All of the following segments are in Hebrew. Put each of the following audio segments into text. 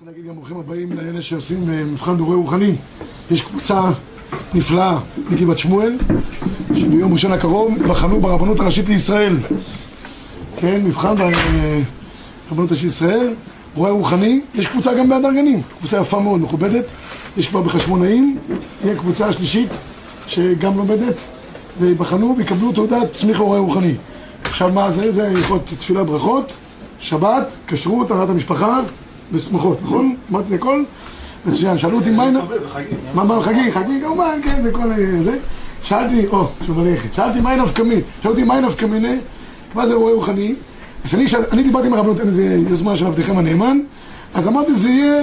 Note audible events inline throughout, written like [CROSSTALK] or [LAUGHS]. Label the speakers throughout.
Speaker 1: רוצה להגיד גם ברוכים הבאים לאלה שעושים אה, מבחן דורי רוחני. יש קבוצה נפלאה מגבעת שמואל, שביום ראשון הקרוב בחנו ברבנות הראשית לישראל. כן, מבחן ברבנות הראשית לישראל, רואה רוחני. יש קבוצה גם בהדר גנים, קבוצה יפה מאוד, מכובדת. יש כבר בחשמונאים, תהיה קבוצה שלישית שגם לומדת, ויבחנו ויקבלו תעודת סמיך רואה רוחני. עכשיו מה זה? זה הלכות תפילה ברכות, שבת, כשרות, טהרת המשפחה ושמחות, נכון? אמרתי הכל? מצוין, שאלו אותי מה... מה, מה, חגי, חגי כמובן, כן, זה כל זה. שאלתי, או, שוב הלכת, שאלתי מה נפקא מין, שאלו אותי מה נפקא מינה, מה זה רואה רוחני? אז אני, אני דיברתי עם הרבנות, אין איזה יוזמה של עבדכם הנאמן, אז אמרתי זה יהיה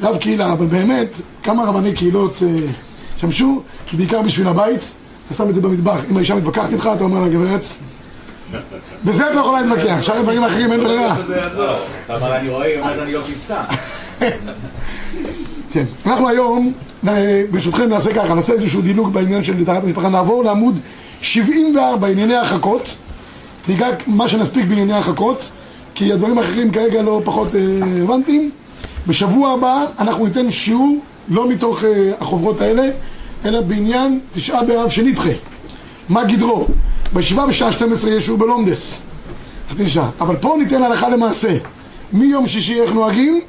Speaker 1: לרב קהילה, אבל באמת, כמה רבני קהילות אה, שמשו, כי בעיקר בשביל הבית, אתה שם את זה במטבח, אם האישה מתווכחת איתך, אתה אומר לה גברת בזה את לא יכולה להתווכח, שאר הדברים האחרים אין ברירה.
Speaker 2: אבל אני רואה, היא אומרת אני לא כבשה. [LAUGHS]
Speaker 1: כן, אנחנו היום, אה, ברשותכם נעשה ככה, נעשה איזשהו דילוג בעניין של טהרת המשפחה, נעבור לעמוד 74, ענייני החכות, ניגע מה שנספיק בענייני החכות, כי הדברים האחרים כרגע לא פחות אה, רלוונטיים. בשבוע הבא אנחנו ניתן שיעור, לא מתוך אה, החוברות האלה, אלא בעניין תשעה באב שנדחה. מה גדרו? בישיבה בשעה 12 יש שיעור בלומדס, חצי שעה. אבל פה ניתן הלכה למעשה. מיום שישי איך נוהגים,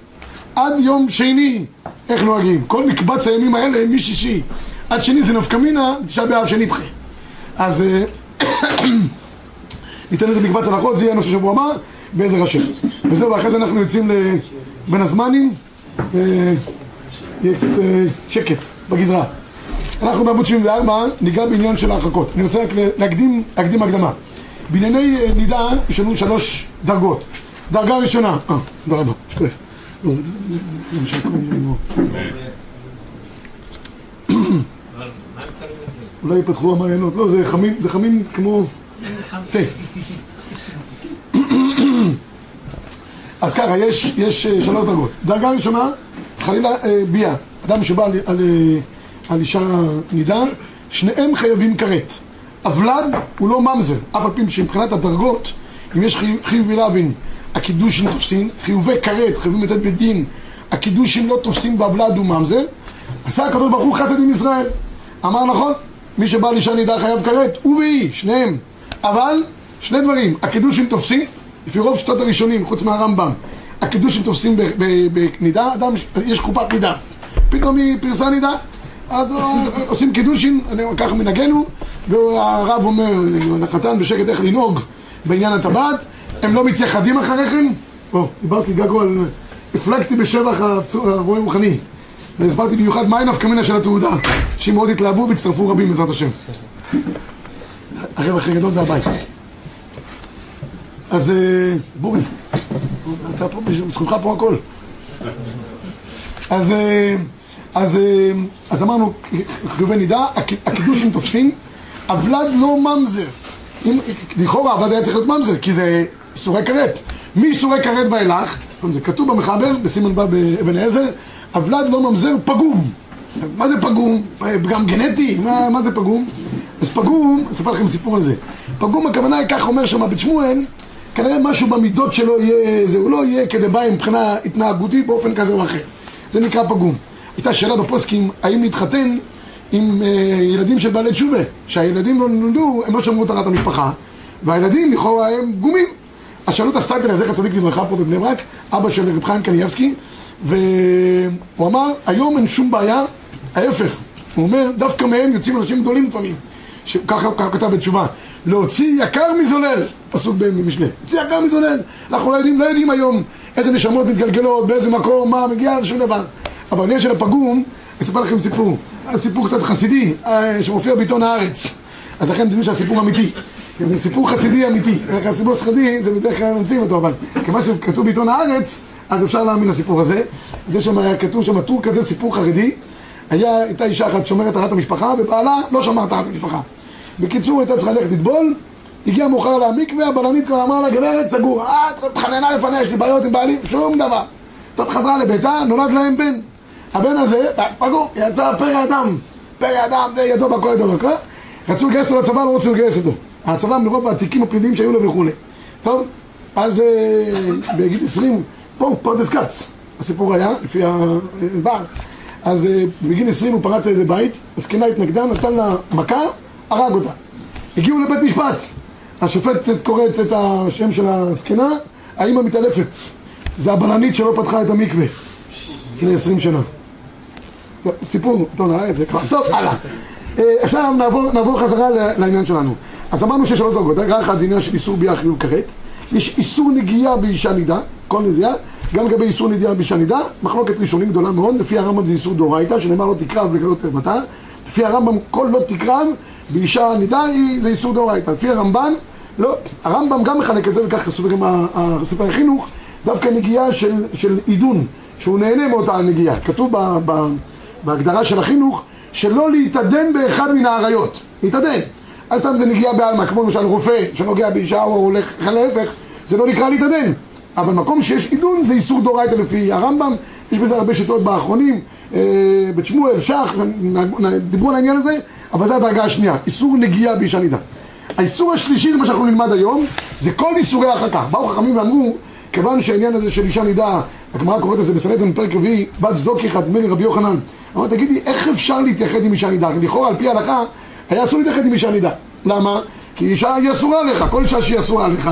Speaker 1: עד יום שני איך נוהגים. כל מקבץ הימים האלה משישי עד שני זה נפקא מינה, תשעה באב שנדחה. אז [COUGHS] ניתן לזה מקבץ הלכות, זה יהיה הנושא שבוע הבא, בעזר השם. וזהו, ואחרי זה אנחנו יוצאים בין הזמנים, יהיה קצת שקט בגזרה. אנחנו בעמוד 74 ניגע בעניין של ההרחקות. אני רוצה רק להקדים, להקדים הקדמה. בענייני נידה יש לנו שלוש דרגות. דרגה ראשונה, אה, תודה רבה, שקורף. אולי יפתחו המעיינות, לא, זה חמין, זה חמין כמו תה. אז ככה, יש, יש שלוש דרגות. דרגה ראשונה, חלילה ביה, אדם שבא על, על על אישה נידה, שניהם חייבים כרת. הוולד הוא לא ממזר, אף על פי שמבחינת הדרגות, אם יש חיובי לוין, הקידושין תופסים, חיובי כרת, חייבים לתת בדין, הקידושין לא תופסים והוולד הוא ממזר, עשה הקדוש ברוך הוא חסד עם ישראל. אמר נכון, מי שבא לאישה נידה חייב כרת, הוא והיא, שניהם. אבל, שני דברים, הקידושין תופסים, לפי רוב שיטות הראשונים, חוץ מהרמב"ם, הקידושין תופסים בנידה, אדם, יש חופת נידה. פתאום היא פרסה נידה, אז עושים קידושין, ככה מנהגנו, והרב אומר לחתן בשקט איך לנהוג בעניין הטבעת, הם לא מתייחדים אחרי כן, או, דיברתי גגו על, הפלגתי בשבח הרועה רוחני, והסברתי במיוחד מהי נפקא מינה של התעודה, שאם מאוד התלהבו והצטרפו רבים בעזרת השם. הרווח הכי גדול זה הבית. אז בורי, אתה פה, בזכותך פה הכל. אז... אז, אז אמרנו, חיובי נידה, הקידושים תופסים, הוולד לא ממזר. אם, לכאורה הוולד היה צריך להיות ממזר, כי זה איסורי כרת. מאיסורי כרת ואילך, זה כתוב במחבר, בסימן בא באבן העזר, הוולד לא ממזר פגום. מה זה פגום? פגם גנטי? מה, מה זה פגום? אז פגום, אספר לכם סיפור על זה. פגום הכוונה היא, כך אומר שם בית שמואל, כנראה משהו במידות שלו יהיה, זה, הוא לא יהיה כדבעי מבחינה התנהגותית באופן כזה או אחר. זה נקרא פגום. הייתה שאלה בפוסקים, האם להתחתן עם אה, ילדים של בעלי תשובה, שהילדים לא נולדו, הם לא שמרו את ענת המשפחה, והילדים לכאורה הם גומים. אז שאלו את הסטייפלר, זכר צדיק לברכה פה בבני ברק, אבא של רב חיים קניאבסקי, והוא אמר, היום אין שום בעיה, ההפך, הוא אומר, דווקא מהם יוצאים אנשים גדולים לפעמים, ככה הוא כתב בתשובה, להוציא יקר מזולל, פסוק במשנה, להוציא יקר מזולל, אנחנו לא יודעים, לא יודעים היום איזה נשמות מתגלגלות, באיזה מקום, מה מגיע, שום דבר. אבל בעניין של הפגום, אספר לכם סיפור, סיפור קצת חסידי, שמופיע בעיתון הארץ. אז לכן תדעו שהסיפור אמיתי. זה סיפור חסידי אמיתי. בדרך כלל סיפור חסידי, זה בדרך כלל ממציאים אותו, אבל כיוון שכתוב בעיתון הארץ, אז אפשר להאמין לסיפור הזה. יש שם, כתוב שם טור כזה, סיפור חרדי. היה, הייתה אישה אחת שומרת טהרת המשפחה, ובעלה לא שמר טהרת המשפחה. בקיצור, הייתה צריכה ללכת לטבול, הגיע מאוחר למקווה, הבלנית כבר אמרה לה, גברת, סגור. אה, התחננה לפניה, יש לי בעיות עם בעלי, שום דבר. טוב, חזרה לביתה, נולד להם בן. הבן הזה, פגעו, יצא פרא אדם, פרא אדם, זה ידו בכל ידו בכל, רצו לגייס אותו לצבא, לא רצו לגייס אותו. הצבא מרוב התיקים הפליליים שהיו לו וכולי. טוב, אז בגיל 20, פה, פרדס כץ, הסיפור היה, לפי הבעל. אז אה, בגיל 20 הוא פרץ לאיזה בית, הזקנה התנגדה, נתן לה מכה, הרג אותה. הגיעו לבית משפט. השופטת קוראת את השם של הזקנה, האמא מתעלפת. זה הבלנית שלא פתחה את המקווה לפני 20 שנה. טוב, סיפור, נראה את זה כבר. טוב, הלאה. אה, עכשיו נעבור, נעבור חזרה לעניין שלנו. אז אמרנו שיש שלוש דרגות. דרגה אחת זה עניין של איסור ביאה חיוב כרת. יש איסור נגיעה באישה נידה, כל נגיעה. גם לגבי איסור נגיעה באישה נידה, מחלוקת ראשונים גדולה מאוד. לפי הרמב"ם זה איסור דאורייתא, שנאמר לא תקרב לגלות ערוותה. לפי הרמב"ם כל לא תקרב באישה נידה זה איסור דאורייתא. לפי הרמב"ן, לא. הרמב"ם גם מחלק את זה, וכך כתוב גם ה- ה- ספר החינוך, דווקא נגיעה של, של עידון, שהוא נהנה מאותה נגיעה. כתוב ב, ב, בהגדרה של החינוך, שלא להתעדן באחד מן האריות. להתעדן. אז סתם זה נגיעה בעלמא, כמו למשל רופא שנוגע באישה או הולך להפך, זה לא נקרא להתעדן. אבל מקום שיש עידון זה איסור דאורייתא לפי הרמב"ם, יש בזה הרבה שיטות באחרונים, אה, בית שמואל, שח, דיברו על העניין הזה, אבל זו הדרגה השנייה, איסור נגיעה באישה נידה. האיסור השלישי, זה מה שאנחנו נלמד היום, זה כל איסורי הרחקה. באו חכמים ואמרו, כיוון שהעניין הזה של אישה נידה, הגמרא קוראת לזה בסנדרין פרק רביעי, בת צדוק אחד, נדמה לי רבי יוחנן. אמר, תגידי, איך אפשר להתייחד עם אישה נידה? לכאורה, על פי ההלכה, היה אסור להתייחד עם אישה נידה. למה? כי אישה היא אסורה עליך, כל אישה שהיא אסורה עליך,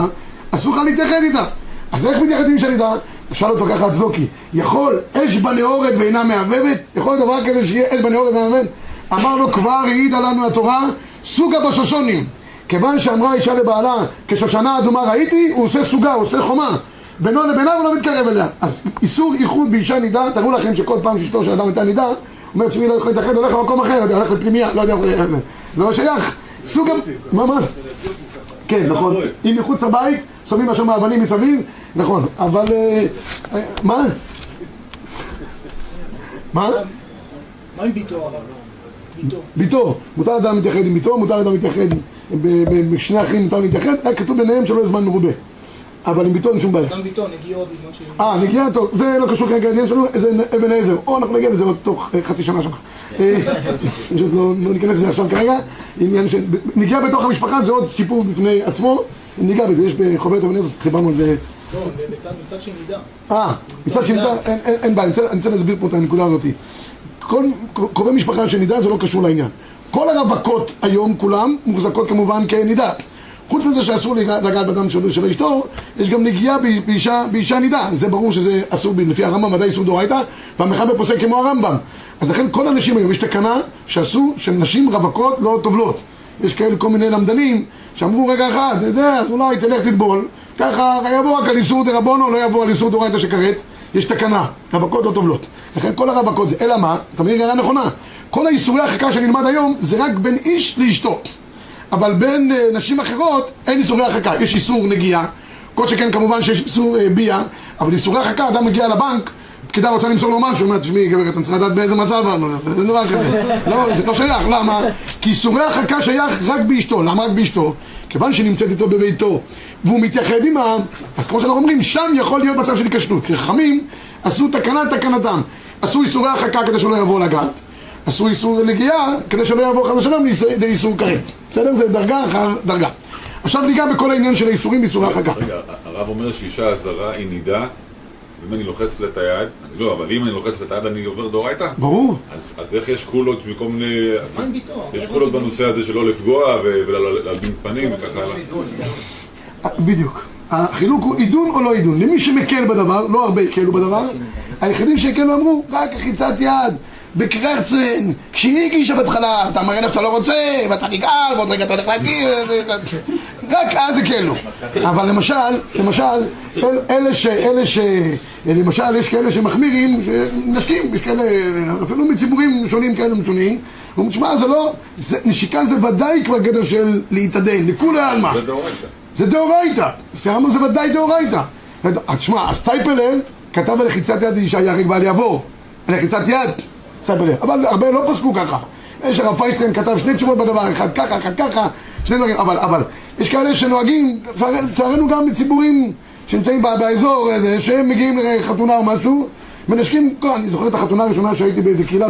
Speaker 1: אסור לך להתייחד איתה. אז איך מתייחד עם אישה נידה? שאל אותו ככה הצדוקי, יכול אש בנאורת ואינה מהבהבת? יכול דבר כזה שיהיה אש בנאורת ואינה מהבהבת? אמר לו, כבר העידה לנו התורה, סוגה בשושונים. כיוון שאמרה אישה לבעלה, כשושנה אדומה ראיתי, הוא עושה סוגה, הוא עושה חומה. בינו לבינה הוא לא מתקרב אליה. אז איסור איחוד באישה נידה, תראו לכם שכל פעם שאשתו של אדם הייתה נידה, אומרת שמי לא יכול להתאחד, הולך למקום אחר, הולך לפנימיה, לא יודע, לא שייך. סוג... מה, מה? כן, נכון. אם מחוץ לבית, שמים שם אבנים מסביב, נכון. אבל... אה, אה, מה? מה?
Speaker 3: מה עם ביתו? ביתו.
Speaker 1: מותר אדם להתייחד עם ביתו, מותר אדם להתייחד, ב- בשני אחים מותר להתייחד, היה כתוב ביניהם שלא יהיה זמן מרובה. אבל עם ביתו אין שום בעיה.
Speaker 3: גם ביתו נגיעות בזמן ש...
Speaker 1: אה, נגיעה טוב, זה לא קשור כרגע לעניין שלנו, זה אבן עזר, או אנחנו נגיע לזה עוד תוך אה, חצי שנה שם. אה, פשוט לא לא ניכנס לזה עכשיו כרגע, עניין של... נגיעה בתוך המשפחה זה עוד סיפור בפני עצמו, ניגע בזה, יש בחוברת אבן עזר, חיברנו על זה.
Speaker 3: לא, מצד שנדע.
Speaker 1: אה, מצד שנידה, אין- בעיה, אני רוצה- להסביר פה את הנקודה הזאת. כל קרובי משפחה שנידה זה לא קשור לעניין. כל הרווקות היום כולם מוחזקות כמובן כנידה. חוץ מזה שאסור לגע- לגעת בדם של אשתו, יש גם נגיעה באישה, באישה נידה. זה ברור שזה אסור לפי הרמב"ם, ודאי איסור דאורייתא, והמחבר פוסק כמו הרמב"ם. אז לכן כל הנשים היום, יש תקנה שעשו של נשים רווקות לא טובלות. יש כאלה כל מיני למדנים שאמרו רגע אחד, אתה יודע, אז אולי תלך תטבול, ככה יבוא רק על איסור דרבונו, לא יבוא על איסור דאורייתא שכרת, יש תקנה, רווקות לא טובלות. לכן כל הרווקות זה, אלא מה? מבין הערה נכונה. כל האיסורי החקה שנלמד היום זה רק בין איש לאשתו. אבל בין אה, נשים אחרות אין איסורי הרחקה, יש איסור נגיעה, כל שכן כמובן שיש איסור אה, ביאה, אבל איסורי הרחקה, אדם מגיע לבנק, פקידה רוצה למסור לו משהו, אומרת, תשמעי גברת, אני צריכה לדעת באיזה מצב אנו, זה דבר כזה, [LAUGHS] לא, זה לא שייך, למה? כי איסורי הרחקה שייך רק באשתו, למה רק באשתו? כיוון שהיא נמצאת איתו בביתו, והוא מתייחד עימה, אז כמו שאנחנו אומרים, שם יכול להיות מצב של התקשרות, כי חכמים עשו תקנה תקנתם, עשו איסורי הרחקה כדי שלא יבוא לגת, עשו איסור נגיעה כדי שלא יעבור חס ושלום לידי איסור כרת. בסדר? זה דרגה אחר דרגה. עכשיו ניגע בכל העניין של האיסורים באיסורי הרחקה.
Speaker 4: רגע, הרב אומר שאישה זרה היא נידה, ואם אני לוחץ לה את היד, לא, אבל אם אני לוחץ לה את היד אני עובר דאורייתא?
Speaker 1: ברור.
Speaker 4: אז, אז איך יש קולות
Speaker 3: עם ביתו?
Speaker 4: יש קולות בנושא הזה שלא לפגוע ולהלבין פנים וככה הלאה.
Speaker 1: אה, בדיוק. החילוק הוא עידון או לא עידון. למי שמקל בדבר, לא הרבה הקלו בדבר, היחידים שהקלו אמרו, רק לחיצת יד, בקרצן, כשהיא הגישה בהתחלה, אתה מראה לך שאתה לא רוצה, ואתה נגעל, ועוד רגע אתה הולך להגיד, [LAUGHS] רק אז הקלו. אבל למשל, למשל, אל- אלה ש... אלה ש... למשל, יש כאלה שמחמירים, נשקים, יש כאלה, אפילו מציבורים שונים כאלה משונים, אומרים, תשמע, זה לא, נשיקה זה ודאי כבר גדר של להתעדן, לכולי עלמא.
Speaker 4: זה דאורייתא.
Speaker 1: זה דאורייתא. לפי הרמב"ם זה ודאי דאורייתא. תשמע, הסטייפלר כתב על לחיצת יד לאישה ייהרג ואל יעבור. על לחיצת יד, סטייפלר. אבל הרבה לא פסקו ככה. יש הרב פיינשטיין כתב שני תשובות בדבר, אחד ככה, אחד ככה, שני דברים, אבל, אבל יש כאלה שנוהגים, לצערנו גם בציבורים שנמצאים באזור הזה, שהם מגיעים לחתונה או משהו, מנשקים, אני זוכר את החתונה הראשונה שהייתי באיזה קהילה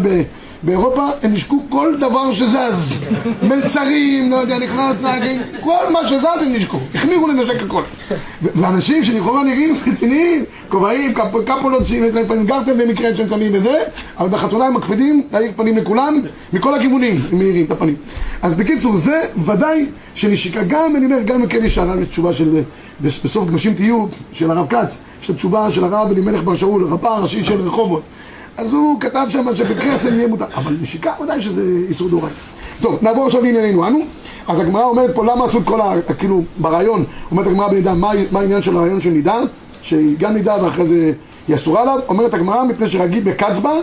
Speaker 1: באירופה, הם נשקו כל דבר שזז. מלצרים, לא יודע, נכנס נהגים, כל מה שזז הם נשקו. החמירו לנשק הכל. ואנשים שלכאורה נראים רציניים, כובעים, קפ- קפולות, לפעמים גרטן במקרה שהם שמים בזה, אבל בחתונה הם מקפידים להאיר פנים לכולם, מכל הכיוונים הם מאירים את הפנים. אז בקיצור, זה ודאי שנשיקה, גם, אני אומר, גם כן יש הרב תשובה של, בסוף קדושים תהיו, של הרב כץ, יש את התשובה של הרב אלימלך בר שאול, רבה הראשי של רחובות. אז הוא כתב שם שבקרצל יהיה מותר, אבל נשיקה ודאי שזה איסור דאורייתא. טוב, נעבור עכשיו לענייננו, אנו. אז הגמרא אומרת פה למה עשו את כל ה... כאילו, ברעיון, אומרת הגמרא בנידה, מה, מה העניין של הרעיון של נידה? שהיא גם נידה ואחרי זה היא אסורה עליו, אומרת הגמרא מפני שרגיל בקצבה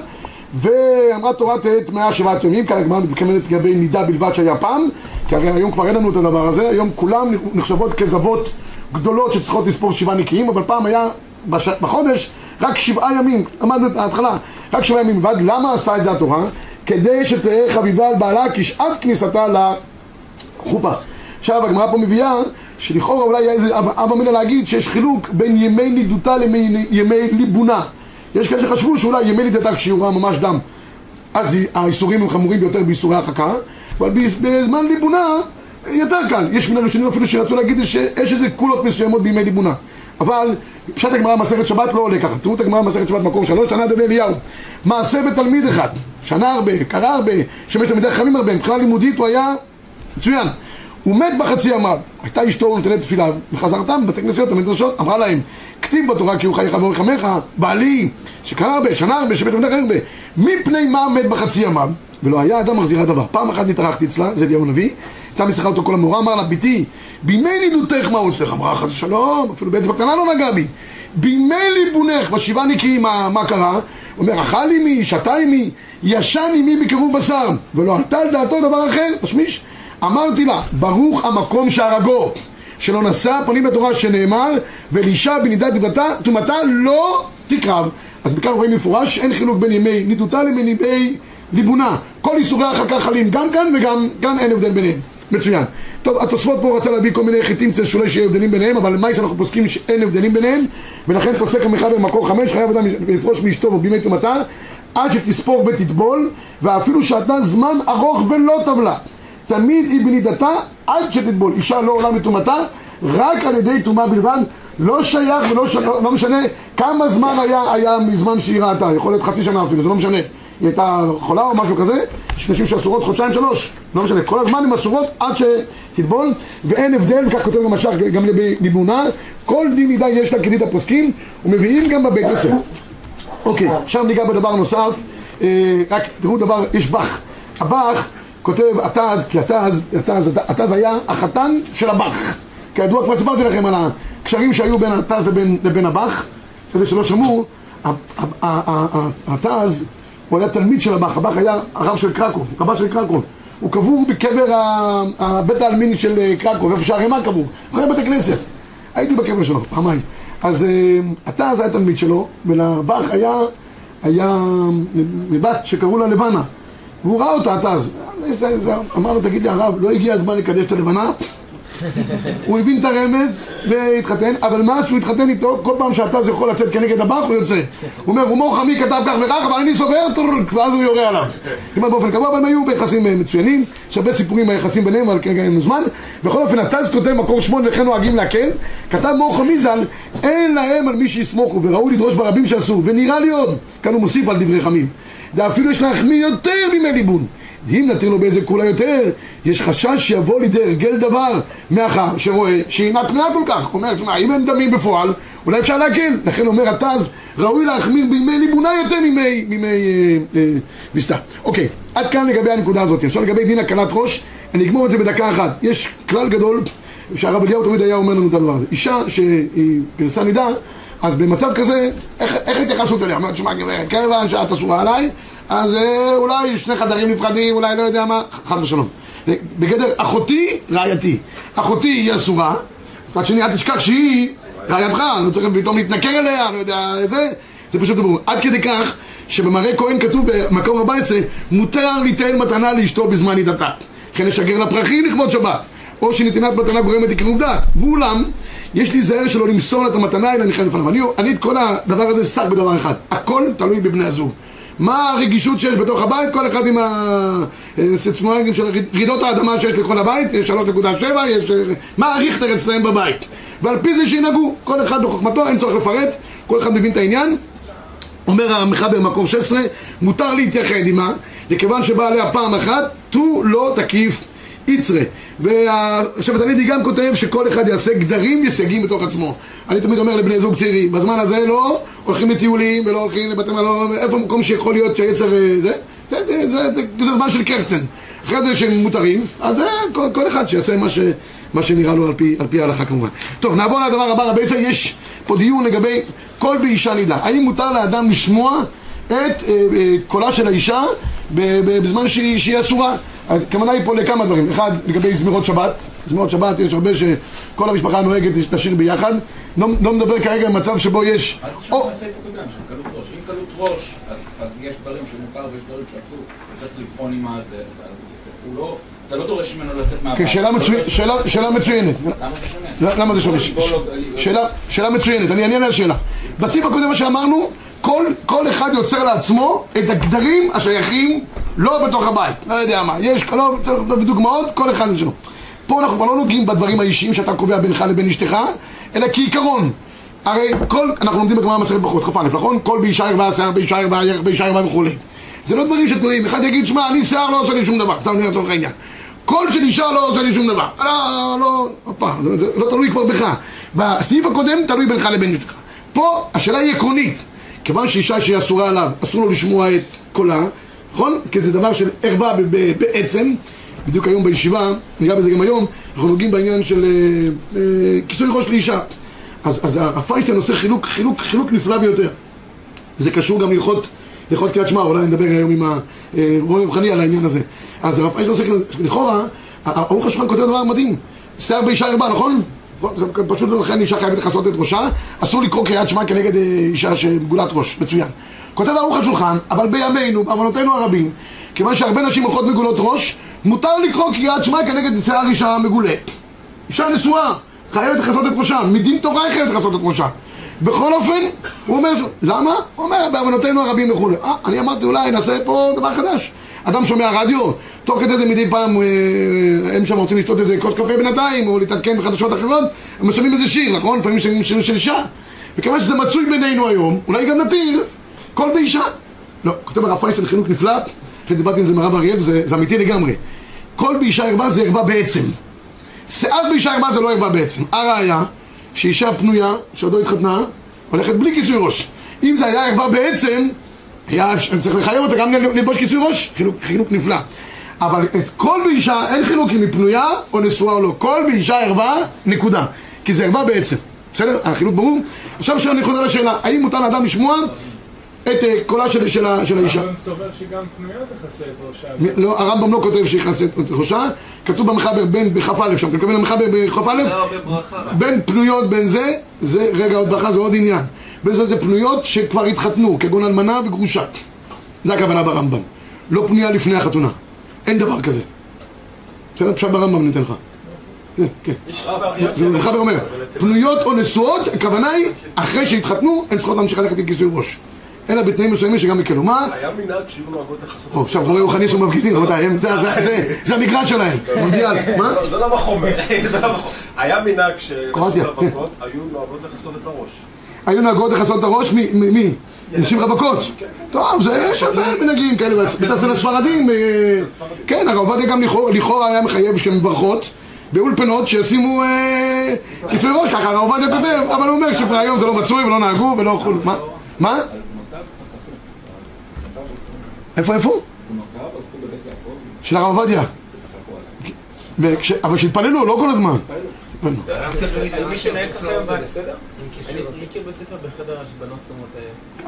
Speaker 1: ואמרה תורה תהא טמאה שבעת ימים, כאן הגמרא מתכוונת לגבי נידה בלבד שהיה פעם, כי הרי היום כבר אין לנו את הדבר הזה, היום כולם נחשבות כזוות גדולות שצריכות לספור שבעה נקיים, אבל פעם היה בש... בחודש רק שבעה ימים, למדנו את ההתחלה, רק שבעה ימים בלבד, למה עשתה את זה התורה? כדי שתהא חביבה על בעלה כשעת כניסתה לחופה. עכשיו הגמרא פה מביאה שלכאורה אולי היה איזה אב אמינא להגיד שיש חילוק בין ימי נידותה לימי ליבונה. יש כאלה שחשבו שאולי ימי נידתה כשיעורה ממש דם, אז האיסורים הם חמורים ביותר באיסורי הרחקה, אבל בזמן ליבונה יותר קל. יש מן הראשונים אפילו שרצו להגיד שיש איזה קולות מסוימות בימי ליבונה. אבל פשט הגמרא מסכת שבת לא עולה ככה. תראו את הגמרא מסכת שבת מקור שלוש, שנה דבי אליהו. מעשה בתלמיד אחד, שנה הרבה, קרא הרבה, שמש תלמידי חכמים הרבה, מבחינה לימודית הוא היה מצוין. הוא מת בחצי ימיו, הייתה אשתו נותנת תפילה, וחזרתם בבתי כנסיות, במדרשות, אמרה להם, כתיב בתורה כי הוא חייך ואורך עמך, בעלי, שקרא הרבה, שנה הרבה, שבית חכמים הרבה, מפני מה מת בחצי ימיו, ולא היה אדם מחזירה דבר. פעם אחת התארחתי אצלה, זה אליהו הנביא, הייתה משיחה אותו כל המורה, אמר לה, ביתי, בימי נידותך מה הוא אצלך? אמרה חס ושלום, אפילו באצבע קטנה לא נגע בי. בימי ליבונך, בשבעה נקיים, מה, מה קרה? הוא אומר, אכל עמי, שתה עמי, ישן עמי בקירוב בשר, ולא עלתה על דעתו דבר אחר, תשמיש. אמרתי לה, ברוך המקום שהרגו, שלא נשא פנים לתורה שנאמר, ולאישה בנידת טומאתה לא תקרב. אז בכאן רואים מפורש, אין חילוק בין ימי נידותה לבין ימי ליבונה. כל איסורי הרחקה חלים גם כאן וגם כאן אין הבדל ביניהם. מצוין. טוב, התוספות פה רצה להביא כל מיני חיטים צל שאולי שיהיה הבדלים ביניהם, אבל למעשה אנחנו פוסקים שאין הבדלים ביניהם, ולכן פוסק המחבר במקור חמש, חייב אדם לפרוש מאשתו ובימי טומאתה, עד שתספור ותטבול, ואפילו שעתה זמן ארוך ולא טבלה. תמיד היא בנידתה עד שתטבול. אישה לא עולה מטומאתה, רק על ידי טומאה בלבד. לא שייך ולא ש... לא, לא משנה כמה זמן היה, היה מזמן שהיא ראתה, יכול להיות חצי שנה אפילו, זה לא משנה. היא הייתה חולה או משהו כזה, יש נשים שאסורות חודשיים שלוש, לא משנה, כל הזמן הן אסורות עד שתטבול, ואין הבדל, וכך כותב גם השח, גם ליבונה, כל דין נידה יש לה כדית הפוסקים, ומביאים גם בבית יוסף. אוקיי, עכשיו ניגע בדבר נוסף, אה, רק תראו דבר, יש בח. הבח כותב התז, כי התז, התז, התז היה החתן של הבח. כידוע, כבר סיפרתי לכם על הקשרים שהיו בין התז לבין, לבין הבח, אלה שלא שמעו, התז הוא היה תלמיד של הבח, הבח היה הרב של קרקוב, רבה של קרקוב. הוא קבור בקבר בית העלמין של קרקוב, איפה שהרימה קבור, אחרי בית הכנסת. הייתי בקבר שלו, פעמיים. אז התז היה תלמיד שלו, ולבח היה, היה בת שקראו לה לבנה. והוא ראה אותה, התז. אמר לו, תגיד לי הרב, לא הגיע הזמן לקדש את הלבנה? הוא הבין את הרמז והתחתן, אבל מאז שהוא התחתן איתו, כל פעם שהתז יכול לצאת כנגד הבח, הוא יוצא. הוא אומר, הומור חמי כתב כך וכך, אבל אני סובר, ואז הוא יורה עליו. כמעט באופן קבוע, אבל הם היו ביחסים מצוינים, יש הרבה סיפורים ביחסים ביניהם, אבל כרגע אין לנו זמן. בכל אופן, התז כותב מקור שמונה, וכן נוהגים להקל, כתב מור חמי ז"ל, אין להם על מי שיסמוכו, וראו לדרוש ברבים שעשו, ונראה לי עוד, כאן הוא מוסיף על דברי חמים. ואפילו יש להחמיא יותר בימי ליבון. אם נתיר לו באיזה כולה יותר, יש חשש שיבוא לידי הרגל דבר מאחר שרואה שאינה פנויה כל כך. הוא אומר, תשמע, אם אין דמים בפועל, אולי אפשר להקל. לכן אומר התז, ראוי להחמיר בימי ליבונה יותר מימי, מימי אה, אה, ויסתה. אוקיי, עד כאן לגבי הנקודה הזאת. עכשיו לגבי דין הקלת ראש, אני אגמור את זה בדקה אחת. יש כלל גדול, שהרב אליהו תמיד היה אומר לנו את הדבר הזה. אישה שהיא פרסה נידה, אז במצב כזה, איך, התייחסות אליה? אומרת, שמע גברת, כיוון שאת אסורה עליי, אז אה, אולי שני חדרים נפרדים, אולי לא יודע מה, חס ושלום. בגדר אחותי, רעייתי. אחותי היא אסורה, מצד שני, אל תשכח שהיא רעייתך, לא צריך פתאום להתנכר אליה, לא יודע, זה, זה פשוט ברור. עד כדי כך, שבמראה כהן כתוב במקום 14, מותר ליתן מתנה לאשתו בזמן נידתה. כן לשגר לה פרחים לכבוד שבת. או שנתינת מתנה גורמת לקירוב דעת. ואולם, יש להיזהר שלא למסור לה את המתנה אלא נכנס לפניו. אני, אני את כל הדבר הזה שק בדבר אחד, הכל תלוי בבני הזוג. מה הרגישות שיש בתוך הבית, כל אחד עם הסצמואלים של רעידות האדמה שיש לכל הבית, יש 3.7, יש... מה הריכטר אצלהם בבית. ועל פי זה שינהגו, כל אחד בחוכמתו, אין צורך לפרט, כל אחד מבין את העניין. אומר המחבר במקור 16, מותר להתייחד עימה, וכיוון שבא עליה פעם אחת, תו לא תקיף יצרה. והשבט הלוי גם כותב שכל אחד יעשה גדרים וסייגים בתוך עצמו. אני תמיד אומר לבני זוג צעירים, בזמן הזה לא הולכים לטיולים ולא הולכים לבתי מלון, איפה מקום שיכול להיות שהיצר אה, זה? זה, זה, זה, זה, זה זמן של קרצן. אחרי זה שהם מותרים, אז זה כל, כל אחד שיעשה מה, ש, מה שנראה לו על פי, על פי ההלכה כמובן. טוב, נעבור לדבר הבא, רבי ישראל, יש פה דיון לגבי קול באישה נידה. האם מותר לאדם לשמוע את אה, אה, קולה של האישה בזמן שהיא, שהיא אסורה? הכוונה היא פה לכמה דברים. אחד, לגבי זמירות שבת. זמירות שבת, יש הרבה שכל המשפחה נוהגת לשיר ביחד. לא, לא מדבר כרגע במצב שבו יש...
Speaker 2: אז
Speaker 1: או,
Speaker 2: שם בספר קודם, של קלות ראש. אם קלות ראש, אז, אז יש דברים שמותר ויש דברים שאסור, וצריך לבחון עם מה זה. הוא לא, אתה לא דורש ממנו לצאת מהבית.
Speaker 1: שאלה
Speaker 2: אתה לא
Speaker 1: מצוינת, שאלה, מצוינת.
Speaker 2: למה זה שונה?
Speaker 1: למה זה שונה?
Speaker 2: לא-
Speaker 1: שאלה מצוינת, אני אענה על השאלה. בסעיף הקודם מה שאמרנו, כל, כל אחד יוצר לעצמו את הגדרים השייכים לא בתוך הבית, לא יודע מה, יש, לא, בדוגמאות, כל אחד יש לו. פה אנחנו כבר לא נוגעים בדברים האישיים שאתה קובע בינך לבין אשתך, אלא כעיקרון. הרי כל, אנחנו לומדים בגמרא מסכת ברכות, כ"א, נכון? כל באישה ערווה, שיער באישה ערווה, ירך באישה ערווה וכולי. זה לא דברים שתלויים, אחד יגיד, שמע, אני שיער לא עושה לי שום דבר, סתם לצורך העניין. קול של אישה לא עושה לי שום דבר. לא, לא, הופה, זה לא תלוי כבר בך. בסעיף הקודם תלוי בינך לבין אשתך. פה השאלה היא עקרונית. כיוון שאישה שהיא אסורה עליו, אסור לו לשמוע את קולה, נכון? כי זה דבר של ערווה בעצם. בדיוק היום בישיבה, ניגע בזה גם היום, אנחנו נוגעים בעניין של אה, אה, כיסוי ראש לאישה. אז, אז הפיישטיין עושה חילוק, חילוק, חילוק נפלא ביותר. וזה קשור גם להלכות, להלכות קריאת שמע, אולי נדבר היום עם הרבי רוחני על העניין הזה. אז הרב אייזן עושה, לכאורה, ערוך השולחן כותב דבר מדהים, שיער באישה הרבה, נכון? זה פשוט לא לכן אישה חייבת לכסות את ראשה, אסור לקרוא קריאת שמע כנגד אה, אישה שמגולת ראש, מצוין. כותב ערוך השולחן, אבל בימינו, בעוונותינו הרבים, כיוון שהרבה נשים הולכות מגולות ראש, מותר לקרוא קריאת שמע כנגד שיער אישה מגולה. אישה נשואה, חייבת לכסות את ראשה, מדין תורה היא חייבת לכסות את ראשה. בכל אופן, הוא אומר, למה? הוא אומר, בעוונותינו הרבים וכולי. אה, אני אמרתי, אולי נעשה פה דבר חדש. אדם שומע רדיו, תוך כדי זה מדי פעם אה, הם שם רוצים לשתות איזה כוס קפה בינתיים, או להתעדכן בחדשות אחרות, הם שומעים איזה שיר, נכון? לפעמים שומעים שיר של אישה. וכיוון שזה מצוי בינינו היום, אולי גם נתיר קול באישה. לא, כותב הרב פיינשטיין חינוך נפלא, אחרי זה באתי עם זה מהרב אריאל, זה, זה אמיתי לגמרי. קול באישה ערווה זה ערווה בעצם. שיער באישה ערווה זה לא ערווה בעצם. הראיה, שאישה פנויה, שעוד לא התחתנה, הולכת בלי כיסוי ראש. אם זה היה ערווה בעצם, היה צריך לחייב אותה גם ללבוש כיסוי ראש, חילוק, חילוק נפלא. אבל את כל באישה, אין חילוק אם היא פנויה או נשואה או לא. כל באישה ערווה, נקודה. כי זה ערווה בעצם. בסדר? החילוק ברור? עכשיו שאני חוזר לשאלה, האם מותר לאדם לשמוע את אה, קולה של, של, של האישה?
Speaker 5: הרמב"ם סובר שגם פנויה תכסה את ראשה.
Speaker 1: לא, הרמב"ם לא כותב שיכסה את ראשה, כתוב במחבר בין, בכ"א שם, אתה מתכוון למחבר בכ"א? בין פנויות בין זה, זה רגע עוד ברכה, זה עוד עניין. בין זה זה פנויות שכבר התחתנו, כגון אלמנה וגרושה. זה הכוונה ברמב"ם. לא פנויה לפני החתונה. אין דבר כזה. בסדר? פשט ברמב"ם ניתן לך. כן. זה מחבר אומר, פנויות או נשואות, הכוונה היא, אחרי שהתחתנו, הן צריכות להמשיך ללכת עם כיסוי ראש. אלא בתנאים מסוימים שגם יקלו. מה?
Speaker 6: היה מנהג שיהיו נוהגות לכסות
Speaker 1: טוב, עכשיו רואה רוחני שמפגיזים, רבותיי, זה- המגרש שלהם. מונדיאל, מה?
Speaker 6: לא, זה לא בחומר, [LAUGHS] זה לא בחומר. היה מנהג
Speaker 1: קראתי.
Speaker 6: שרווקות היו נוהגות לכסות את הראש.
Speaker 1: היו נהגות לכסות את הראש מי? נשים רווקות. טוב, זה יש הרבה מנהגים כאלה, אצל הספרדים, אה, כן, הרב עובדיה גם לכאורה- היה מחייב שהן מברכות באולפנות שישימו אה, כיסוי ראש, ככה הרב עובדיה כותב, אבל הוא אומר שכבר היום זה לא מצוי ולא נהגו ולא אכלו, מה? איפה איפה? של הרב עובדיה. אבל שהתפללו, לא כל הזמן.
Speaker 7: ככה צומות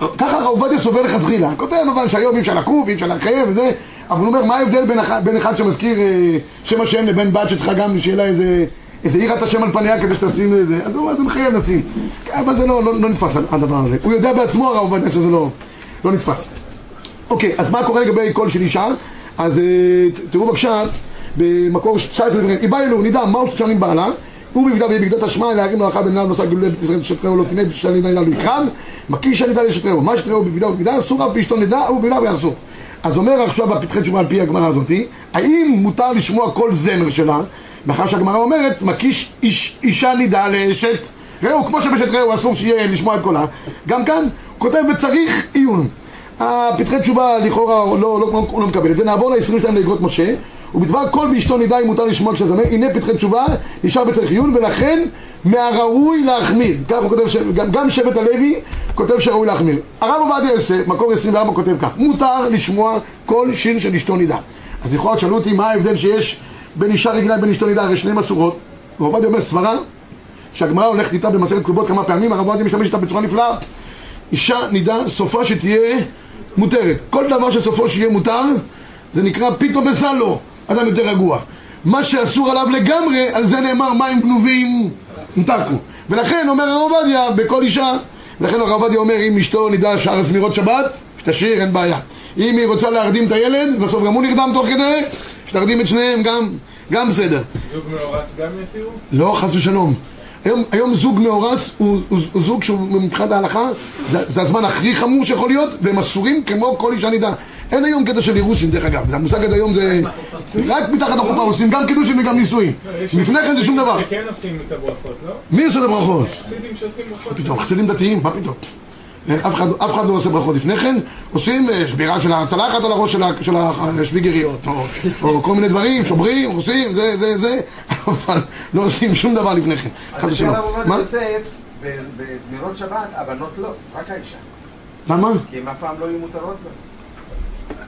Speaker 7: אה,
Speaker 1: ככה הרב עובדיה סובר לכתחילה. כותב אבל שהיום אי אפשר לקוב, אי אפשר לחייב וזה, אבל הוא אומר, מה ההבדל בין אחד, שמזכיר אה, שם השם לבין בת שצריכה גם שיהיה לה איזה, איזה יראת השם על פניה כדי שתשים איזה, אז הוא מחייב לשים. כן, אבל זה לא, לא, לא נתפס הדבר הזה. הוא יודע בעצמו הרב עובדיה שזה לא, לא נתפס. אוקיי, אז מה קורה לגבי של אישה? אז אה, תראו בבקשה, במקור 19 דברים, היא באה אלוהו, נדע מהו שלושה ימים בעלה, הוא בבגדה ויהיה בגדות אשמה, להרים מלאכה בן אדם נוסע גלולי בית ישראל שטרהו לא תנא ושתל נידה לא יכחד, מקיש הנידה לשטרהו, מה שטרהו בבגדה ובבגדה אסור אף באשתו נדע, הוא בבגדה ואסור. אז אומר עכשיו בפתחי תשובה על פי הגמרא הזאתי, האם מותר לשמוע כל זמר שלה, מאחר שהגמרא אומרת, מקיש איש, אישה נידה לאשת רעהו, כמו שבשת רעהו אסור שיהיה לשמוע את קולה, גם כאן כותב וצריך עיון. הפתחי תשובה לכאורה לא, לא, לא, לא מקבל את זה, נעבור ל-22 לאגרות משה ובדבר כל באשתו נידה אם מותר לשמוע כשזמר, הנה פתחי תשובה נשאר בצריך עיון ולכן מהראוי להחמיר, כך הוא כותב, ש- גם, גם שבט הלוי כותב שראוי להחמיר. הרב עובדיה יוסף, מקור 24 כותב כך, מותר לשמוע כל שיר של אשתו נידה. אז יכול להיות שאלו אותי מה ההבדל שיש בין אישה רגילה לבין אשתו נידה, הרי שניהם אסורות. הרב עובדיה אומר סברה שהגמרא הולכת איתה במסכת כתובות כמה פעמים, הרב עובדיה משתמש איתה בצורה נפלאה. אישה נידה, סופה שתהיה מותרת. כל דבר שסופו שיהיה מותר, זה נקרא פיתו בסלו, אדם יותר רגוע. מה שאסור עליו לגמרי, על זה נאמר מים גנובים נתקו. ולכן אומר הרב עובדיה, בכל אישה, ולכן הרב עובדיה אומר, אם אשתו נידה שאר הזמירות שבת, שתשאיר, אין בעיה. אם היא רוצה להרדים את הילד, בסוף גם הוא נרדם תוך כדי, שתרדים את שניהם, גם, גם בסדר.
Speaker 5: זוג מאורס גם יתירו?
Speaker 1: לא, חס ושלום. היום, היום זוג מאורס הוא, הוא, הוא זוג שהוא מבחינת ההלכה זה, זה הזמן הכי חמור שיכול להיות והם אסורים כמו כל אישה נידה אין היום קטע של אירוסין דרך אגב המושג הזה היום זה רק מתחת לחופה עושים גם קידושים וגם נישואים לפני כן זה שום דבר
Speaker 5: שכן עושים את הברכות, לא?
Speaker 1: מי עושה את הברכות?
Speaker 5: חסידים שעושים ברכות.
Speaker 1: פתאום חסידים דתיים, מה פתאום? אף אחד, אף אחד לא עושה ברכות לפני כן, עושים אה, שבירה של הצלחת על הראש של, השוויגריות, או, או כל מיני דברים, שוברים, עושים, זה, זה, זה, [LAUGHS] אבל לא עושים שום דבר לפני כן,
Speaker 8: אז
Speaker 1: ושלום.
Speaker 8: הרב עובדיה? יוסף, בזמירות שבת, הבנות לא, רק האישה.
Speaker 1: למה?
Speaker 8: כי הן אף פעם לא יהיו מותרות לו.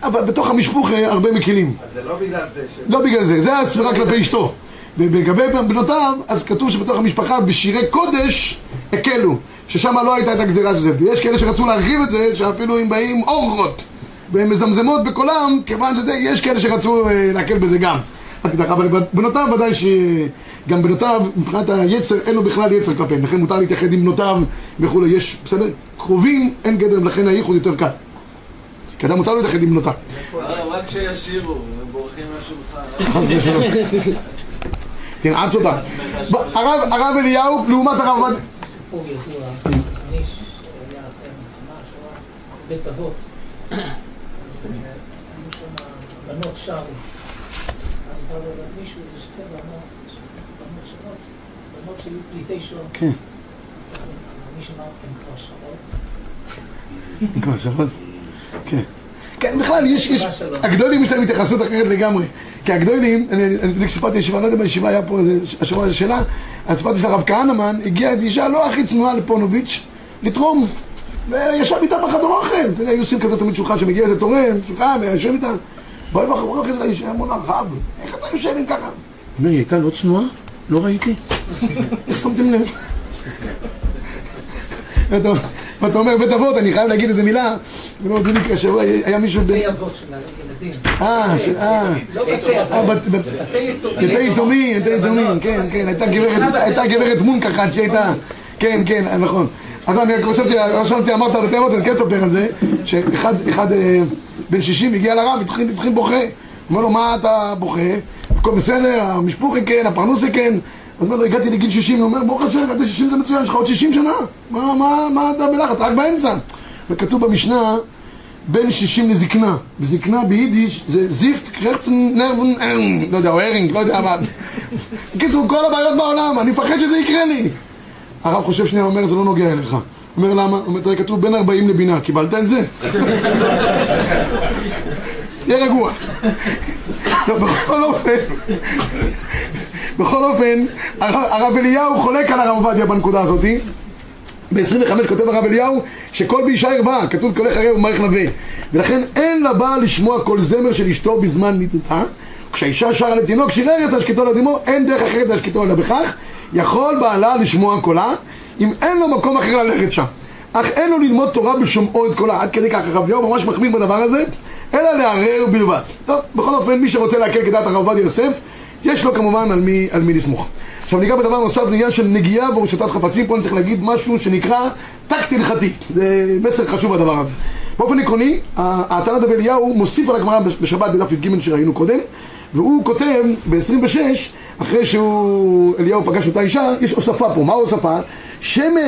Speaker 1: אבל בתוך המשפוך אה, הרבה מקלים.
Speaker 8: אז זה לא בגלל זה ש...
Speaker 1: לא בגלל זה, זה הספירה כלפי אשתו. ולגבי בנותיו, אז כתוב שבתוך המשפחה בשירי קודש הקלו, ששם לא הייתה את הגזירה של זה. ויש כאלה שרצו להרחיב את זה, שאפילו אם באים אורחות והן מזמזמות בקולם, כיוון שזה, יש כאלה שרצו אה, להקל בזה גם. אבל בנותיו ודאי ש... גם בנותיו, מבחינת היצר, אין לו בכלל יצר כלפיהם, לכן מותר להתייחד עם בנותיו וכולי, יש, בסדר? קרובים, אין גדר, לכן הייחוד יותר קל. כי אדם מותר לו להתייחד עם בנותיו.
Speaker 9: רק שישירו, הם בורחים מהשולחן.
Speaker 1: תנעץ אותם. ב- הרב אליהו, לעומת הרב עובדיה...
Speaker 3: סיפור ידוע, חזוני שהיה אחרי המלחמה, שואה, בית אבות. אז היו שם בנות שרו. אז בא אליו מישהו, איזה שופט, ואמר, בנות שונות, בנות שהיו פליטי שואה.
Speaker 1: כן.
Speaker 3: אז חזוני שמע, הן כבר שרות.
Speaker 1: כבר שבת? כן. כן, בכלל, יש, יש. הגדולים יש להם התייחסות אחרת לגמרי. כי הגדולים, אני בדיוק סיפרתי בישיבה, אני לא יודע בישיבה היה פה השבוע שאלה, אז סיפרתי שהרב כהנמן הגיעה איזו אישה לא הכי צנועה לפונוביץ' לתרום. וישב איתה בחדר אוכל, אתה יודע, היו עושים כזה תמיד שולחן שמגיע איזה תורם, שולחן, ויושב איתה. באו לבחור, אמרו אחרי זה לאישה, אמרו לה, הרב, איך אתה יושב עם ככה? אומר, היא הייתה לא צנועה? לא ראיתי. [LAUGHS] איך שמתם לב? [LAUGHS] ואתה אומר בית אבות, אני חייב להגיד איזה מילה, השבוע היה מישהו.
Speaker 3: בתי אבות של הילדים.
Speaker 1: אה, אה,
Speaker 3: לא בתי
Speaker 1: אה,
Speaker 3: בתי יתומים.
Speaker 1: יתי יתומים, יתומים, כן, כן, הייתה גברת, מונק אחת שהייתה, כן, כן, נכון. אז אני רק חשבתי, חשבתי, אמרת על בתי אבות, אני כן אספר על זה, שאחד, אחד אה, בן 60 הגיע לרב, התחיל, התחיל בוכה. אומר לו, מה אתה בוכה? הכל בסדר, המשפוחי כן, הפרנוסי כן. אז אומר לו, הגעתי לגיל 60, הוא אומר, ברוך השם, הגעתי 60 זה מצוין, יש לך עוד 60 שנה? מה, מה, מה אתה בלחץ? רק באמצע. וכתוב במשנה, בין 60 לזקנה. וזקנה ביידיש זה זיפט קרצן נרבן ארן, לא יודע, או הרינג, לא יודע מה. בקיצור, כל הבעיות בעולם, אני מפחד שזה יקרה לי. הרב חושב שנייה, אומר, זה לא נוגע אליך. אומר למה? הוא אומר, תראה, כתוב בין 40 לבינה, קיבלת את זה? [LAUGHS] תהיה רגוע. בכל אופן, בכל אופן, הרב אליהו חולק על הרב עובדיה בנקודה הזאתי. ב-25 כותב הרב אליהו שכל באישה ערווה, כתוב קולך ערב ומעריך נווה. ולכן אין לבעל לשמוע כל זמר של אשתו בזמן מיתתה כשהאישה שרה לתינוק שיר ארץ להשקיטו על אדימו אין דרך אחרת להשקיטו אלא בכך. יכול בעלה לשמוע קולה אם אין לו מקום אחר ללכת שם. אך אין לו ללמוד תורה בשומעו את קולה. עד כדי כך הרב אליהו ממש מחמיר בדבר הזה אלא לערער בלבד. טוב, בכל אופן מי שרוצה להקל כדעת הרב עובדיה יוסף יש לו כמובן על מי, על מי לסמוך. עכשיו ניגע בדבר נוסף לעניין של נגיעה ורשתת חפצים, פה אני צריך להגיד משהו שנקרא טקט הלכתי, זה מסר חשוב הדבר הזה. באופן עקרוני, הטענת רבי אליהו מוסיף על הגמרא בשבת בדף י"ג שראינו קודם, והוא כותב ב-26, אחרי שהוא, אליהו פגש אותה אישה, יש הוספה פה, מה ההוספה?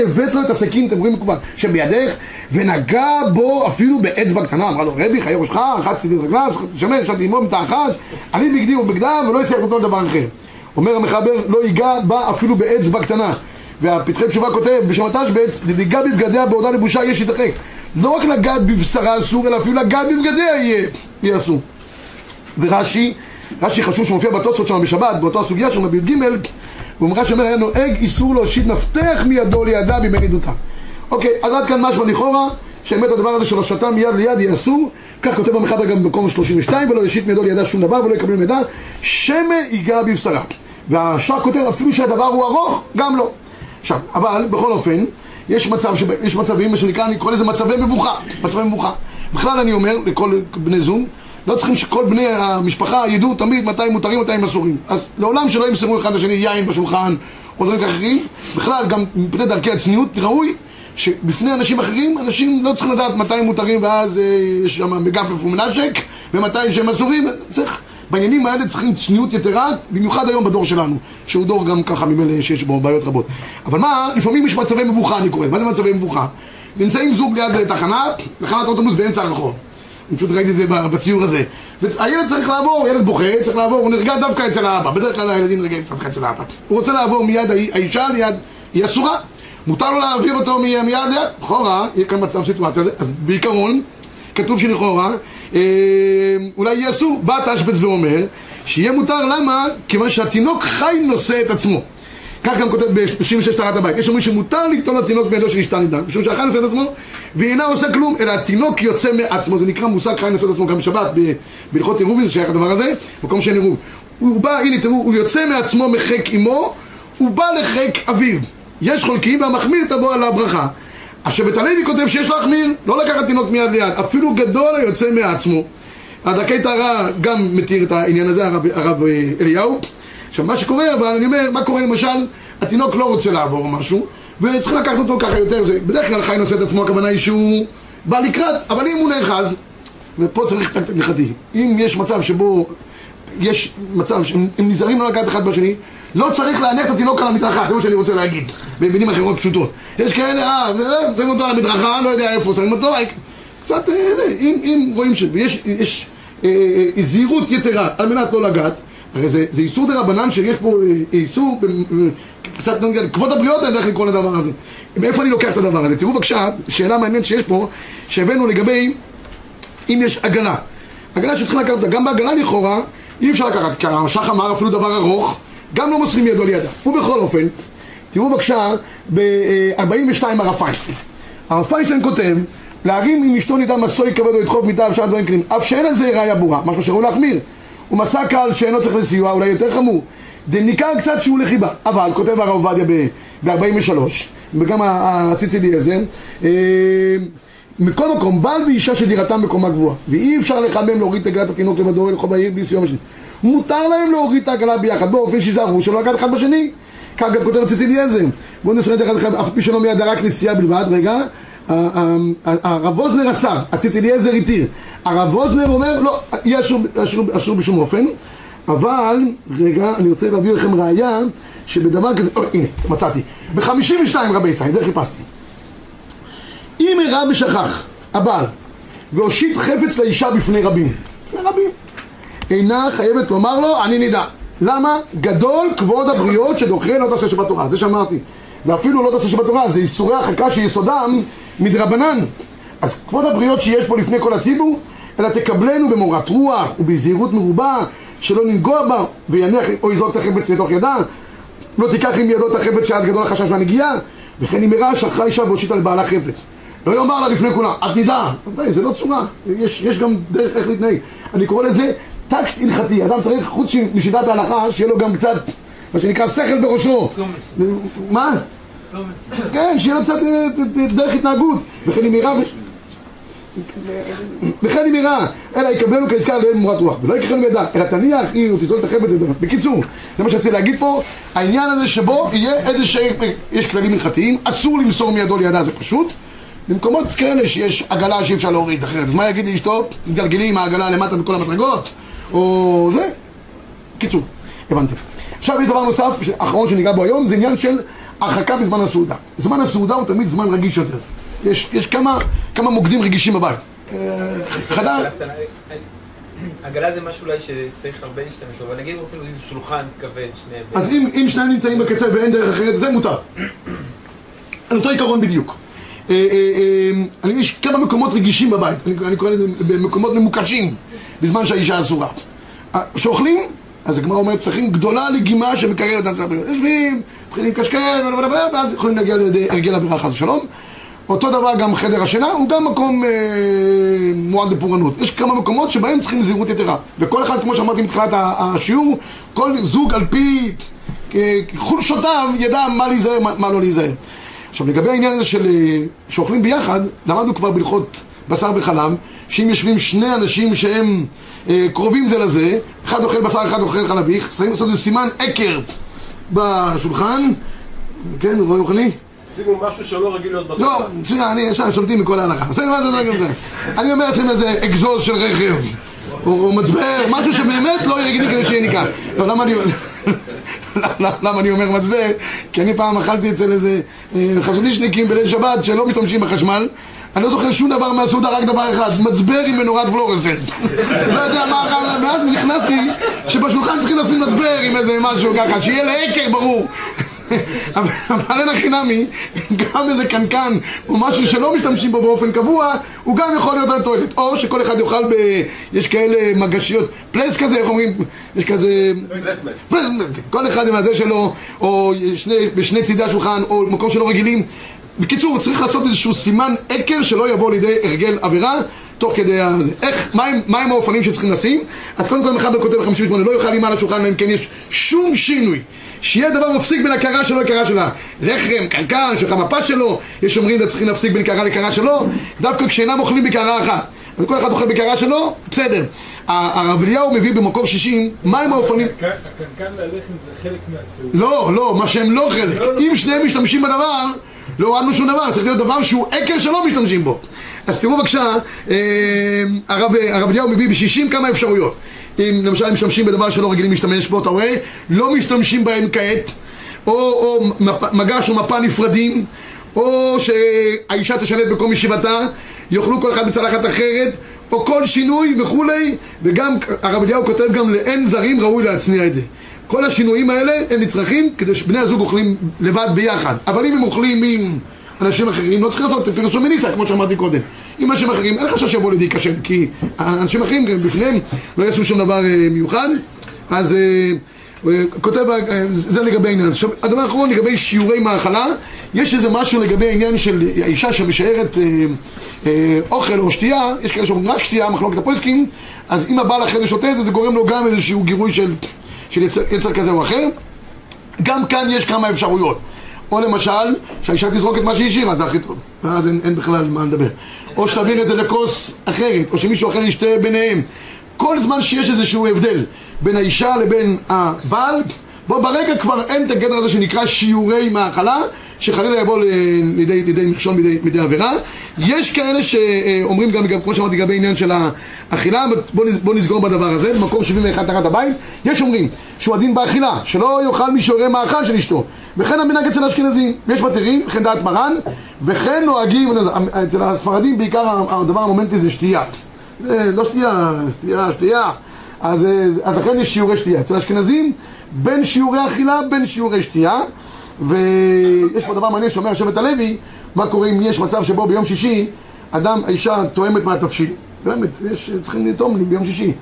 Speaker 1: הבאת לו את הסכין, אתם רואים מקובל, שבידך, ונגע בו אפילו באצבע קטנה, אמרה לו, רבי, חיי ראשך, רחצתי את רגליו, שמר, ישבתי עמו מתה אחת, אני בגדי ובגדיו, ולא יצטרך אותו לדבר אחר. אומר המחבר, לא ייגע בה אפילו באצבע קטנה. והפתחי תשובה כותב, בשם התשבץ, דליגע בבגדיה בעודה לבושה יש יתרחק. לא רק לגעת בבשרה אסור, אלא אפילו לגעת בבגדיה יהיה, יהיה אסור. ורש"י, רש"י חשוב שמופיע בתוספות שם בשבת, באותה סוגיה שם בי"ג, הוא רש"י אומר, היה נוהג איסור להושיט מפתח מידו לידה בימי עדותה. אוקיי, אז עד כאן משמע לכאורה, שבאמת הדבר הזה של הושטה מיד ליד יהיה אסור, כך כותב המחבר גם במקום 32, ולא יושיט מידו לידה שום דבר ולא יקבל מידע, שמא ייגע בבשרה. והשאר כותב אפילו שהדבר הוא ארוך, גם לא. עכשיו, אבל בכל אופן, יש מצב, שב, יש מצבים, מה שנקרא, אני קורא לזה מצבי מבוכה, מצבי מבוכה. בכלל אני אומר לכל בני זוג, לא צריכים שכל בני המשפחה ידעו תמיד מתי מותרים ומתי הם אסורים. אז לעולם שלא ימסרו אחד לשני יין בשולחן או דברים אחרים, בכלל גם מפני דרכי הצניעות ראוי שבפני אנשים אחרים, אנשים לא צריכים לדעת מתי הם מותרים ואז אה, יש שם מגפף ומנשק ומתי שהם אסורים, צריך, בעניינים האלה צריכים צניעות יתרה, במיוחד היום בדור שלנו, שהוא דור גם ככה ממילא שיש בו בעיות רבות. אבל מה, לפעמים יש מצבי מבוכה אני קורא, מה זה מצבי מבוכה? נמצאים זוג ליד תחנה, תחנת אוטובוס באמצע הרחוב. אני פשוט ראיתי את זה בציור הזה. הילד צריך לעבור, ילד בוכה, צריך לעבור, הוא נרגע דווקא אצל האבא. בדרך כלל הילדים נרגעים דווקא אצל האבא. הוא רוצה לעבור מיד האישה, ליד, היא אסורה. מותר לו להעביר אותו מיד ליד, לכאורה, יהיה כאן מצב סיטואציה הזה. אז בעיקרון, כתוב שלכאורה, אה, אולי יהיה אסור. בא תשבץ ואומר, שיהיה מותר, למה? כיוון שהתינוק חי נושא את עצמו. כך גם כותב ב-36 טהרת הבית. יש אומרים שמותר ליטול לתינוק בידו של אשתה נידה, משום נושא את עצמו, והיא אינה עושה כלום, אלא התינוק יוצא מעצמו. זה נקרא מושג חי את עצמו גם בשבת, בהלכות עירובין, זה שייך לדבר הזה, מקום שאין עירוב. הוא בא, הנה תראו, הוא יוצא מעצמו מחק אמו, הוא בא לחק אביו. יש חולקים והמחמיר תבוא על הברכה. השבט הלוי כותב שיש להחמיר, לא לקחת תינוק מיד ליד, אפילו גדול היוצא מעצמו. הדרכי טהרה גם מתיר את העניין הזה, הרב, הרב אליהו. עכשיו מה שקורה, אבל אני אומר, מה קורה למשל, התינוק לא רוצה לעבור משהו, וצריך לקחת אותו ככה יותר, זה בדרך כלל חי נושא את עצמו, הכוונה היא שהוא בא לקראת, אבל אם הוא נאחז, ופה צריך טקט הלכתי, אם יש מצב שבו, יש מצב שהם נזהרים לא לקחת אחד בשני, לא צריך להניח את התינוק על המדרכה, זה מה שאני רוצה להגיד, במילים אחרות פשוטות. יש כאלה, אה, שמים אותו על המדרכה, לא יודע איפה שמים אותו, קצת, אה, אם, אם רואים שיש יש, אה, אה, זהירות יתרה על מנת לא לגעת, הרי זה, זה איסור דה רבנן שיש פה אה, איסור, קצת, כבוד הבריות אני הולך לקרוא לדבר הזה. מאיפה אני לוקח את הדבר הזה? תראו בבקשה, שאלה מעניינת שיש פה, שהבאנו לגבי אם יש עגלה. עגלה שצריכים לקחת אותה, גם בעגלה לכאורה, אי אפשר לקחת, כי הרש"ח אמר אפילו דבר ארוך, גם לא מוסרים ידו לידה. ובכל אופן, תראו בבקשה, ב-42 הרב פיינשטיין. הרב פיינשטיין כותב, להרים עם אשתו נידה מסוי כבד או ידחוף מיטה ושאר דברים כלים, אף שאין על זה ראיה ברורה, משהו שראוי להחמיר. הוא מסע קהל שאינו צריך לסיוע, אולי יותר חמור. ניכר קצת שהוא לחיבה, אבל, כותב הרב עובדיה ב-43, וגם הציצי אליעזר, מכל מקום, בעל ואישה שדירתם בקומה גבוהה, ואי אפשר לחמם להוריד את עגלת התינוק לבדו לכל העיר בלי סיוע משני. מותר להם להוריד את העגלה ביחד, באופן שיזהרו שלא לקחת אחד בשני. כך גם כותב הציצי אליעזר. בואו את אחד אחד, אף פי שלא מיד רק נסיעה בלבד, רגע. הרב ווזנר אסר, הציץ אליעזר התיר. הרב ווזנר אומר, לא, יהיה אסור בשום אופן. אבל, רגע, אני רוצה להביא לכם ראייה שבדבר כזה, או, הנה, מצאתי. ב-52 רבי ישראל, זה חיפשתי. אם הראה ושכח הבעל והושיט חפץ לאישה בפני רבים, רבים, אינה חייבת לומר לו, אני נידע. למה? גדול כבוד הבריות שדוחה לא תעשה שבת תורה. זה שאמרתי. זה אפילו לא תעשה שבת תורה, זה איסורי החכה שיסודם מדרבנן. אז כבוד הבריות שיש פה לפני כל הציבור, אלא תקבלנו במורת רוח ובזהירות מרובה, שלא ננגוע בה ויניח או יזרוק את החפץ לתוך ידה, לא תיקח עם ידו את החפץ שאז גדול החשש והנגיעה, וכן אם הראה שכחה אישה והושיטה לבעלה חפץ. לא יאמר לה לפני כולם, את נידה. זה לא צורה, יש, יש גם דרך איך להתנהג. אני קורא לזה טקט הלכתי. אדם צריך, חוץ משיטת ההלכה, שיהיה לו גם קצת, מה שנקרא, שכל בראשו. מה? כן, שיהיה לו קצת דרך התנהגות. וכן אם יראה... וכן אם יראה, אלא יקבלנו כעסקה לאל מורת רוח, ולא יקחנו בידה, אלא תניח, היא תזרוק את החפץ. בקיצור, זה מה שרציתי להגיד פה, העניין הזה שבו יהיה איזה ש... יש כללים הלכתיים, אסור למסור מידו לידה, זה פשוט. במקומות כאלה שיש עגלה שאי אפשר להוריד אחרת, אז מה יגיד לאשתו? תתגלגלי עם העגלה למטה בכל המדרגות? או זה? קיצור, הבנתי. עכשיו יש דבר נוסף, אחרון שניגע בו היום, זה עניין של הרחקה בזמן הסעודה. זמן הסעודה הוא תמיד זמן רגיש יותר. יש, יש כמה, כמה מוקדים רגישים בבית. אה, חדר...
Speaker 7: עגלה זה משהו אולי שצריך הרבה להשתמש בו, אבל נגיד רוצים להזיז שולחן כבד, שניהם.
Speaker 1: אז אם, אם שניים נמצאים בקצה ואין דרך אחרת, זה מותר. על אותו עיקרון בדיוק. אה, אה, אני יש כמה מקומות רגישים בבית, אני, קורא לזה במקומות ממוקשים, בזמן שהאישה אסורה. שאוכלים, אז הגמרא אומרת, צריכים גדולה לגימה שמקררת את. יושבים, מתחילים לקשקש, ואז יכולים להגיע לידי הרגל עבירה חס ושלום. אותו דבר גם חדר השינה, הוא גם מקום אה, מועד לפורענות. יש כמה מקומות שבהם צריכים זהירות יתרה. וכל אחד, כמו שאמרתי מתחילת השיעור, כל זוג על פי אה, חולשותיו ידע מה להיזהר, מה, מה לא להיזהר. עכשיו לגבי העניין הזה של אה, שאוכלים ביחד, למדנו כבר בהלכות בשר וחלב, שאם יושבים שני אנשים שהם אה, קרובים זה לזה, אחד אוכל בשר, אחד אוכל חלביך, צריכים לעשות איזה סימן עקר בשולחן, כן, רואה אוכלי?
Speaker 6: שימו משהו שלא רגיל להיות בשר.
Speaker 1: לא, מצוין, אני ישר שולטים מכל ההלכה. בסדר, מה זה גם זה? אני אומר לעצמי איזה אגזוז של רכב, או מצבר, משהו שבאמת לא יהיה כדי שיהיה ניכר. לא, למה אני... [LAUGHS] למה אני אומר מצבר? כי אני פעם אכלתי אצל איזה אה, חזונישניקים בליל שבת שלא משתמשים בחשמל אני לא זוכר שום דבר מהסעודה, רק דבר אחד, מצבר עם מנורת פלורסנט. [LAUGHS] לא יודע מה, מאז נכנסתי שבשולחן צריכים לשים מצבר עם איזה משהו ככה, שיהיה לעקר ברור. אבל אין הכי נמי, גם איזה קנקן או משהו שלא משתמשים בו באופן קבוע, הוא גם יכול להיות בתועלת. או שכל אחד יאכל ב... יש כאלה מגשיות, פלס כזה, איך אומרים? יש כזה... כל אחד עם הזה שלו, או שני, בשני צידי השולחן, או מקום שלא רגילים. בקיצור, צריך לעשות איזשהו סימן עקר שלא יבוא לידי הרגל עבירה תוך כדי הזה. איך, מהם, מהם האופנים שצריכים לשים? אז קודם כל מחבר כותב ב-58, לא יאכל אימה על השולחן, אם כן יש שום שינוי. שיהיה דבר מפסיק בין הקרה שלו לקרה שלה. לחם, קנקן, מפה שלו, יש אומרים צריכים להפסיק בין קרה לקרה שלו, דווקא כשאינם אוכלים בקרה אחת. אבל כל אחד אוכל בקרה שלו, בסדר. הרב אליהו מביא במקור 60, מהם האופנים...
Speaker 5: הקנקן והלחם זה חלק מהסעודה.
Speaker 1: לא, לא, מה שהם לא חלק. אם שניהם משתמשים בדבר, לא הורדנו שום דבר, צריך להיות דבר שהוא עקר שלא משתמשים בו. אז תראו בבקשה, אה, הרב, הרב אליהו מביא בשישים כמה אפשרויות. אם למשל הם משתמשים בדבר שלא רגילים להשתמש בו, אתה רואה? לא משתמשים בהם כעת, או, או מגש או מפה נפרדים, או שהאישה תשלט במקום ישיבתה, יאכלו כל אחד בצלחת אחרת, או כל שינוי וכולי, וגם הרב אליהו כותב גם לאין זרים ראוי להצניע את זה. כל השינויים האלה הם נצרכים כדי שבני הזוג אוכלים לבד ביחד. אבל אם הם אוכלים עם אנשים אחרים, לא צריך לעשות פרסום מניסה, כמו שאמרתי קודם. עם אנשים אחרים, אין חשש שיבוא לידי קשה, כי האנשים אחרים גם בפניהם לא יעשו שום דבר אה, מיוחד. אז אה, כותב, אה, זה לגבי העניין. עכשיו, הדבר האחרון לגבי שיעורי מאכלה, יש איזה משהו לגבי העניין של האישה שמשארת אוכל או שתייה, יש כאלה שאומרים רק שתייה, מחלוקת הפויסקים, אז אם הבעל אחרי זה שותה את זה, זה גורם לו גם איזשהו גירוי של... של יצר, יצר כזה או אחר. גם כאן יש כמה אפשרויות. או למשל, שהאישה תזרוק את מה שהיא השאירה, זה הכי טוב. ואז אין, אין בכלל מה לדבר. או שתעביר את זה לכוס אחרת, או שמישהו אחר ישתה ביניהם. כל זמן שיש איזשהו הבדל בין האישה לבין הבעל, בוא ברגע כבר אין את הגדר הזה שנקרא שיעורי מאכלה, שחלילה יבוא לידי, לידי מכשול מידי, מידי עבירה. יש כאלה שאומרים גם, כמו שאמרתי, לגבי עניין של האכילה, בוא, נסגור בדבר הזה, במקור 71 תחת הבית, יש אומרים שהוא הדין באכילה, שלא יאכל משיעורי מאכל של אשתו. וכן המנהג אצל האשכנזים, יש מתירים, וכן דעת מרן, וכן נוהגים, אצל הספרדים בעיקר הדבר המומנטי זה שתייה. זה לא שתייה, שתייה, שתייה. אז, אז לכן יש שיעורי שתייה. אצל האשכנזים, בין שיעורי אכילה, בין שיעורי שתייה. ויש פה דבר מעניין שאומר שבט הלוי, מה קורה אם יש מצב שבו ביום שישי אדם, האישה תואמת מהתבשיל. באמת, יש, צריכים לטעום ביום שישי.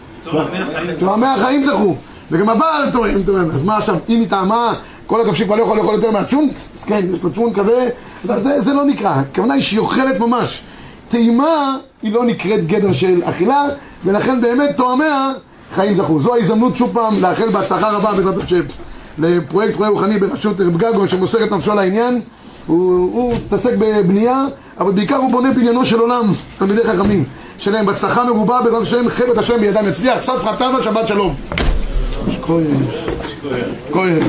Speaker 1: תואמי החיים זכו. וגם הבעל תואם, תואם. אז מה עכשיו, אם היא טעמה, כל התבשיל כבר לא יכול לאכול יותר מהצ'ונט? אז כן, יש לו צ'ונט כזה, זה, זה לא נקרא. הכוונה היא שהיא אוכלת ממש. טעימה היא לא נקראת גדר של אכילה, ולכן באמת תואמיה חיים זכו. זו ההזדמנות שוב פעם לאחל בהצלחה רבה בעזרת השם. לפרויקט רואה רוחני בראשות רב גגו שמוסר את נפשו לעניין הוא מתעסק בבנייה אבל בעיקר הוא בונה בניינו של עולם תלמידי חכמים שלהם בהצלחה מרובה בעזרת השם חבת השם בידם יצליח צפחה טבע שבת שלום כהן כהן